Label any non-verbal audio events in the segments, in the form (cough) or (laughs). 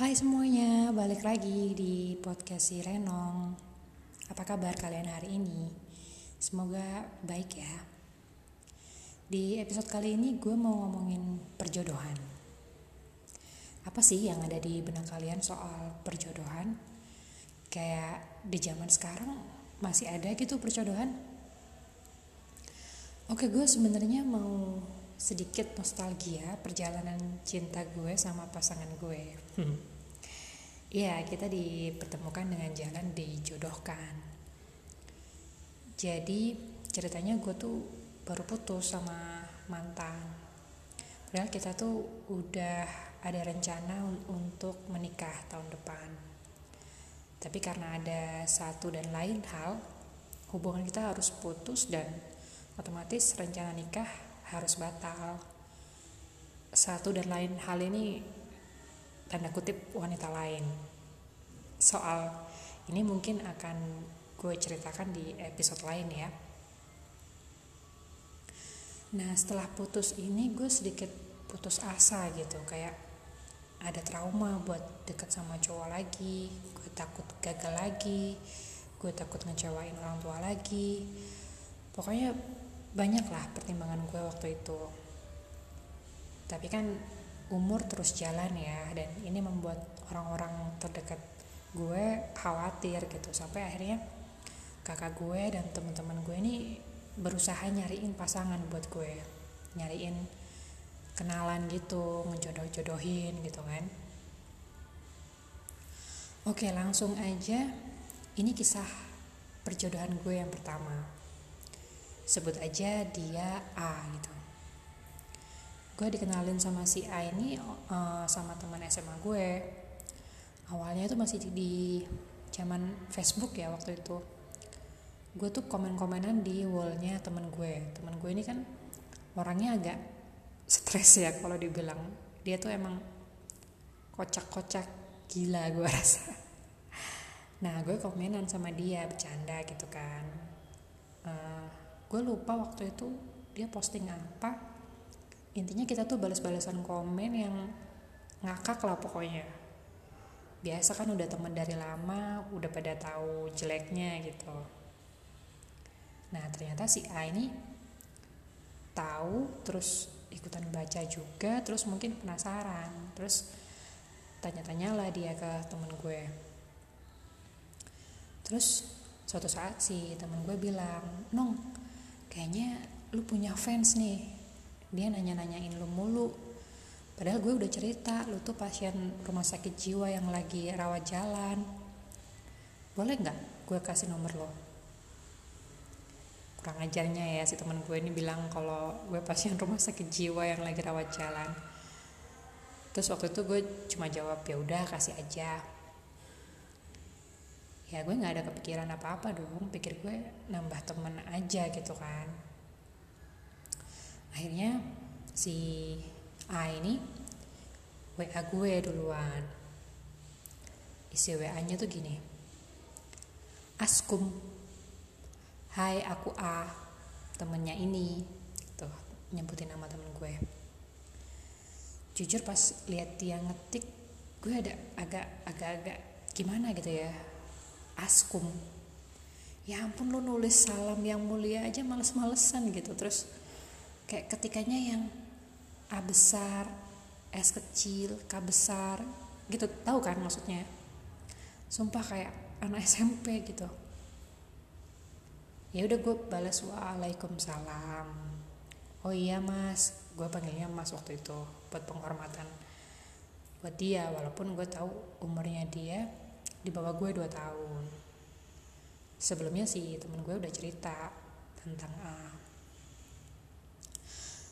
Hai semuanya, balik lagi di podcast si Renong. Apa kabar kalian hari ini? Semoga baik ya. Di episode kali ini gue mau ngomongin perjodohan. Apa sih yang ada di benak kalian soal perjodohan? Kayak di zaman sekarang masih ada gitu perjodohan? Oke, gue sebenarnya mau sedikit nostalgia perjalanan cinta gue sama pasangan gue. Iya, kita dipertemukan dengan jalan dijodohkan. Jadi ceritanya gue tuh baru putus sama mantan. Padahal kita tuh udah ada rencana untuk menikah tahun depan. Tapi karena ada satu dan lain hal, hubungan kita harus putus dan otomatis rencana nikah harus batal. Satu dan lain hal ini tanda kutip wanita lain. Soal ini mungkin akan gue ceritakan di episode lain ya. Nah setelah putus ini gue sedikit putus asa gitu kayak ada trauma buat deket sama cowok lagi gue takut gagal lagi gue takut ngecewain orang tua lagi pokoknya banyak lah pertimbangan gue waktu itu. Tapi kan umur terus jalan ya dan ini membuat orang-orang terdekat gue khawatir gitu. Sampai akhirnya kakak gue dan teman-teman gue ini berusaha nyariin pasangan buat gue. Nyariin kenalan gitu ngejodoh-jodohin gitu kan. Oke langsung aja. Ini kisah perjodohan gue yang pertama sebut aja dia A gitu. Gue dikenalin sama si A ini uh, sama teman SMA gue. Awalnya itu masih di zaman Facebook ya waktu itu. Gue tuh komen-komenan di wallnya temen gue. Temen gue ini kan orangnya agak stres ya kalau dibilang. Dia tuh emang kocak-kocak gila gue (laughs) rasa. Nah gue komenan sama dia bercanda gitu kan. Uh, gue lupa waktu itu dia posting apa. Intinya kita tuh balas-balasan komen yang ngakak lah pokoknya. Biasa kan udah temen dari lama udah pada tahu jeleknya gitu. Nah ternyata si A ini tahu terus ikutan baca juga terus mungkin penasaran. Terus tanya-tanya lah dia ke temen gue. Terus suatu saat si temen gue bilang nong kayaknya lu punya fans nih. Dia nanya-nanyain lu mulu. Padahal gue udah cerita lu tuh pasien rumah sakit jiwa yang lagi rawat jalan. Boleh nggak gue kasih nomor lo? Kurang ajarnya ya si teman gue ini bilang kalau gue pasien rumah sakit jiwa yang lagi rawat jalan. Terus waktu itu gue cuma jawab ya udah kasih aja ya gue nggak ada kepikiran apa-apa dong. Pikir gue nambah temen aja gitu kan. Akhirnya si A ini WA gue duluan. Isi WA nya tuh gini. Askum. Hai aku A. Temennya ini. Tuh nyebutin nama temen gue. Jujur pas lihat dia ngetik gue ada agak agak-agak gimana gitu ya askum. Ya ampun lo nulis salam yang mulia aja males-malesan gitu. Terus kayak ketikanya yang A besar S kecil K besar gitu. Tahu kan maksudnya? Sumpah kayak anak SMP gitu. Ya udah gue balas waalaikumsalam. Oh iya mas. Gue panggilnya mas waktu itu buat penghormatan buat dia walaupun gue tahu umurnya dia di bawah gue 2 tahun. Sebelumnya sih temen gue udah cerita tentang A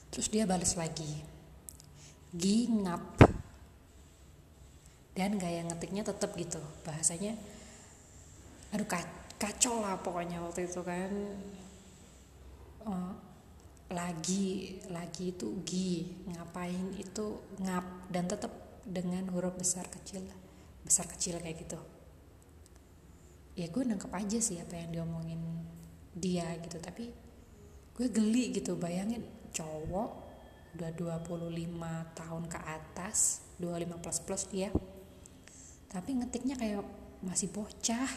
terus dia balas lagi gingap. Dan gaya ngetiknya tetap gitu bahasanya aduh kacau lah pokoknya waktu itu kan. Uh, lagi lagi itu gi ngapain itu ngap? Dan tetap dengan huruf besar kecil besar kecil kayak gitu ya gue nangkep aja sih apa yang diomongin dia gitu. Tapi gue geli gitu bayangin cowok udah 25 tahun ke atas 25 plus plus dia tapi ngetiknya kayak masih bocah.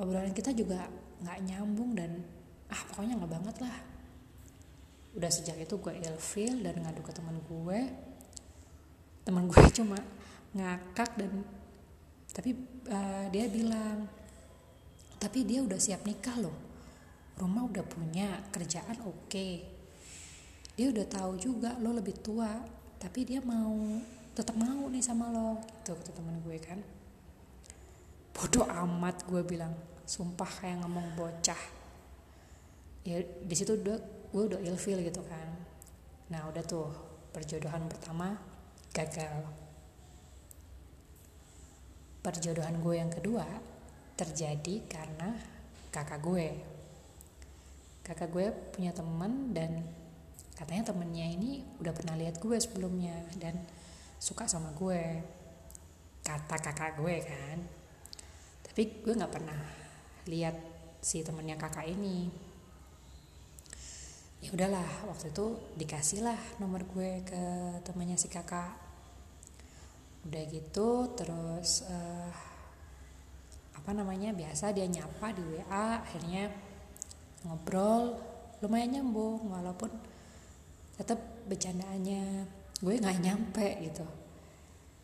Obrolan kita juga nggak nyambung dan ah pokoknya nggak banget lah. Udah sejak itu gue ilfil dan ngadu ke teman gue. Teman gue (laughs) cuma ngakak dan tapi uh, dia bilang tapi dia udah siap nikah loh. Rumah udah punya kerjaan oke. Okay. dia udah tahu juga lo lebih tua tapi dia mau tetap mau nih sama lo gitu kata teman gue kan. Bodoh amat gue bilang sumpah kayak ngomong bocah. Ya di situ udah gue udah ilfil gitu kan. Nah udah tuh perjodohan pertama gagal perjodohan gue yang kedua terjadi karena kakak gue. Kakak gue punya temen dan katanya temennya ini udah pernah lihat gue sebelumnya dan suka sama gue. Kata kakak gue kan. Tapi gue nggak pernah lihat si temennya kakak ini. Ya udahlah waktu itu dikasih lah nomor gue ke temannya si kakak udah gitu terus uh, apa namanya biasa dia nyapa di WA akhirnya ngobrol. Lumayan nyambung walaupun tetap bercandaannya gue nggak nyampe gitu.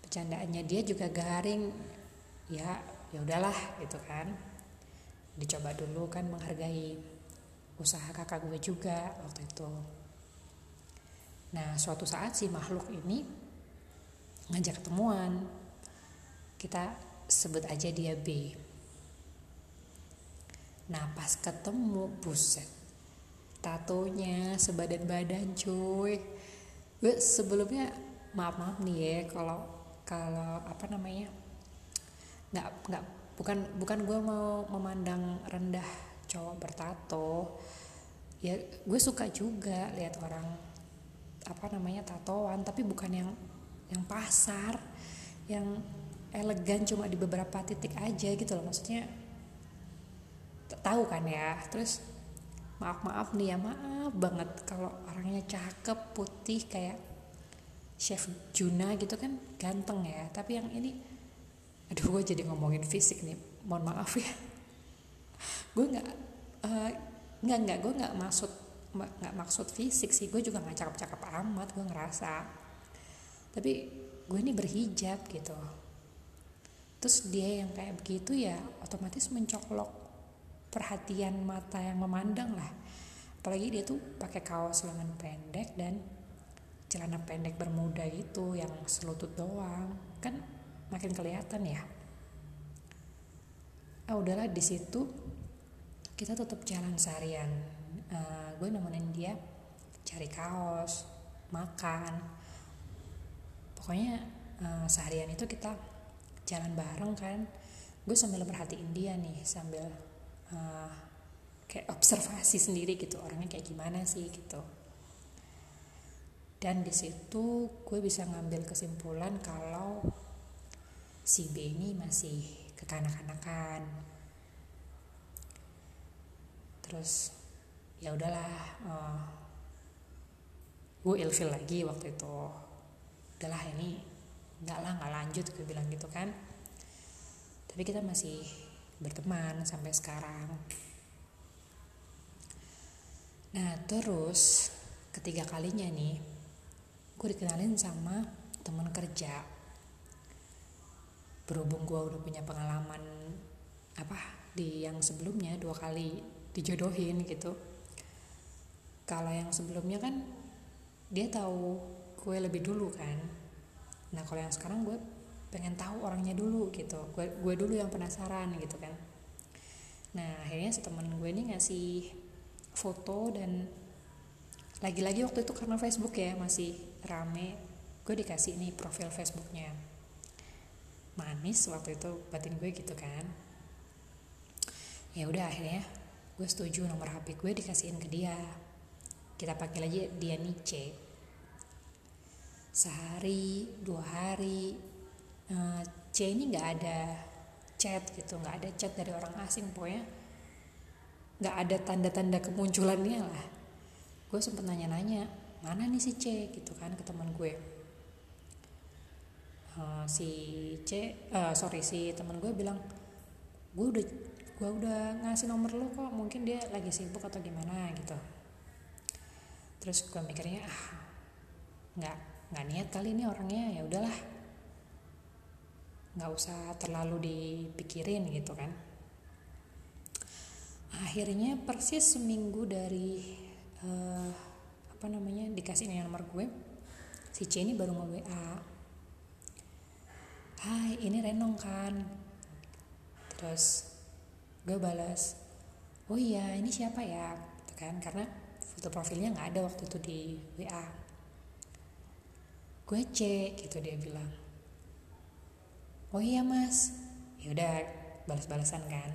Bercandaannya dia juga garing. Ya ya udahlah gitu kan. Dicoba dulu kan menghargai usaha kakak gue juga waktu itu. Nah suatu saat si makhluk ini ngajak ketemuan. Kita sebut aja dia B. Nah pas ketemu buset. Tatonya sebadan badan cuy. Gue sebelumnya maaf maaf nih ya kalau kalau apa namanya nggak nggak bukan bukan gue mau memandang rendah cowok bertato. Ya gue suka juga lihat orang apa namanya tatoan tapi bukan yang yang pasar yang elegan cuma di beberapa titik aja gitu loh. Maksudnya tahu kan ya? Terus maaf maaf nih ya maaf banget kalau orangnya cakep putih kayak chef Juna gitu kan ganteng ya. Tapi yang ini aduh gue jadi ngomongin fisik nih. Mohon maaf ya. Gue nggak uh, nggak nggak gue nggak maksud nggak maksud fisik sih. Gue juga nggak cakep cakep amat gue ngerasa tapi gue ini berhijab gitu. Terus dia yang kayak begitu ya otomatis mencolok perhatian mata yang memandang lah. Apalagi dia tuh pakai kaos lengan pendek dan celana pendek bermuda itu yang selutut doang. Kan makin kelihatan ya. Ah udahlah di situ kita tetap jalan seharian. Uh, gue nemenin dia cari kaos makan pokoknya uh, seharian itu kita jalan bareng kan. Gue sambil perhatiin dia nih sambil uh, kayak observasi sendiri gitu orangnya kayak gimana sih gitu. Dan di situ gue bisa ngambil kesimpulan kalau si B ini masih kekanak-kanakan. Terus ya udahlah uh, gue ilfil lagi waktu itu udahlah ini nggak lah nggak lanjut gue bilang gitu kan tapi kita masih berteman sampai sekarang. Nah terus ketiga kalinya nih gue dikenalin sama teman kerja. Berhubung gue udah punya pengalaman apa di yang sebelumnya dua kali dijodohin gitu. Kalau yang sebelumnya kan dia tahu gue lebih dulu kan. Nah kalau yang sekarang gue pengen tahu orangnya dulu gitu. Gue gue dulu yang penasaran gitu kan. Nah akhirnya si teman gue ini ngasih foto dan lagi-lagi waktu itu karena Facebook ya masih rame gue dikasih nih profil Facebooknya. Manis waktu itu batin gue gitu kan. Ya udah akhirnya gue setuju nomor HP gue dikasihin ke dia. Kita panggil aja dia Nice sehari dua hari. Uh, C ini nggak ada chat gitu nggak ada chat dari orang asing pokoknya nggak ada tanda-tanda kemunculannya lah. Gue sempet nanya-nanya mana nih si C? Gitu kan ke teman gue. Uh, si C uh, sorry si teman gue bilang gue udah gue udah ngasih nomor lu kok mungkin dia lagi sibuk atau gimana gitu. Terus gue mikirnya ah nggak nggak niat kali ini orangnya ya udahlah. Nggak usah terlalu dipikirin gitu kan. Akhirnya persis seminggu dari uh, apa namanya dikasih nomor gue si C ini baru nge WA Hai ini Renong kan? Terus gue balas oh iya ini siapa ya? Gitu kan karena foto profilnya nggak ada waktu itu di WA gue cek gitu dia bilang. Oh iya mas. Ya udah balas-balasan kan.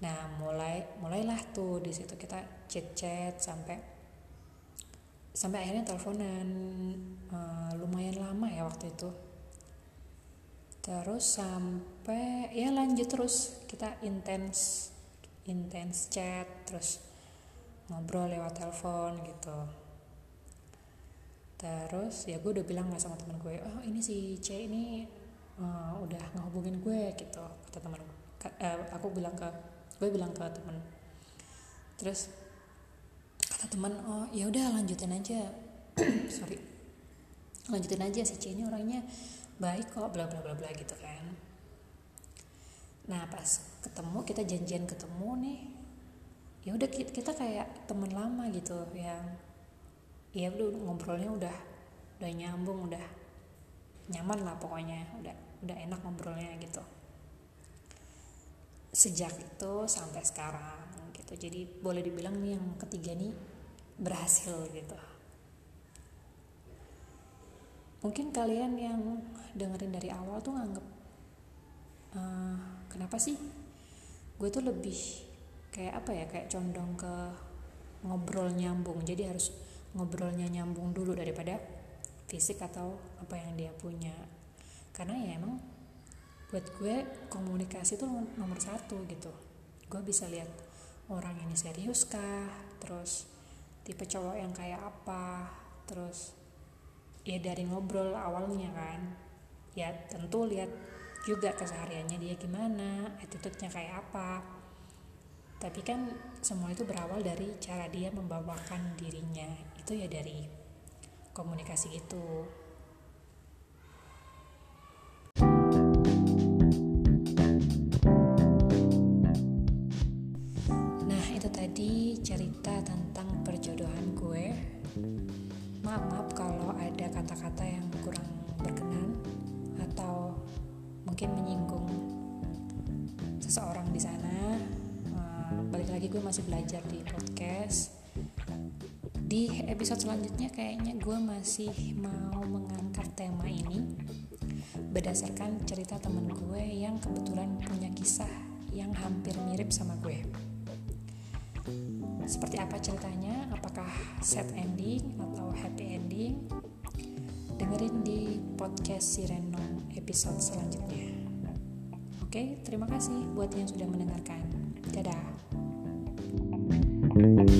Nah mulai mulailah tuh di situ kita chat chat sampai sampai akhirnya teleponan. Uh, lumayan lama ya waktu itu. Terus sampai ya lanjut terus. Kita intens intens chat terus ngobrol lewat telepon gitu terus ya gue udah bilang lah sama teman gue oh ini si C ini uh, udah ngehubungin gue gitu kata teman uh, aku bilang ke gue bilang ke teman terus kata teman oh ya udah lanjutin aja. (clears throat) Sorry. Lanjutin aja si C ini orangnya baik kok bla bla bla bla gitu kan. Nah pas ketemu kita janjian ketemu nih ya udah kita kayak teman lama gitu yang ya udah ngobrolnya udah udah nyambung udah nyaman lah pokoknya udah udah enak ngobrolnya gitu. Sejak itu sampai sekarang gitu. Jadi boleh dibilang nih yang ketiga nih berhasil gitu. Mungkin kalian yang dengerin dari awal tuh nganggep uh, kenapa sih gue tuh lebih kayak apa ya kayak condong ke ngobrol nyambung. Jadi harus ngobrolnya nyambung dulu daripada fisik atau apa yang dia punya. Karena ya emang buat gue komunikasi itu nomor satu gitu. Gue bisa lihat orang ini serius kah terus tipe cowok yang kayak apa terus ya dari ngobrol awalnya kan. Ya tentu lihat juga kesehariannya dia gimana attitude-nya kayak apa tapi kan semua itu berawal dari cara dia membawakan dirinya. Itu ya dari komunikasi itu. Kata-kata yang kurang berkenan atau mungkin menyinggung seseorang di sana balik lagi gue masih belajar di podcast di episode selanjutnya kayaknya gue masih mau mengangkat tema ini berdasarkan cerita temen gue yang kebetulan punya kisah yang hampir mirip sama gue seperti apa ceritanya apakah sad ending atau happy ending dengerin di podcast Sireno episode selanjutnya. Oke, terima kasih buat yang sudah mendengarkan. Dadah. Mm-hmm.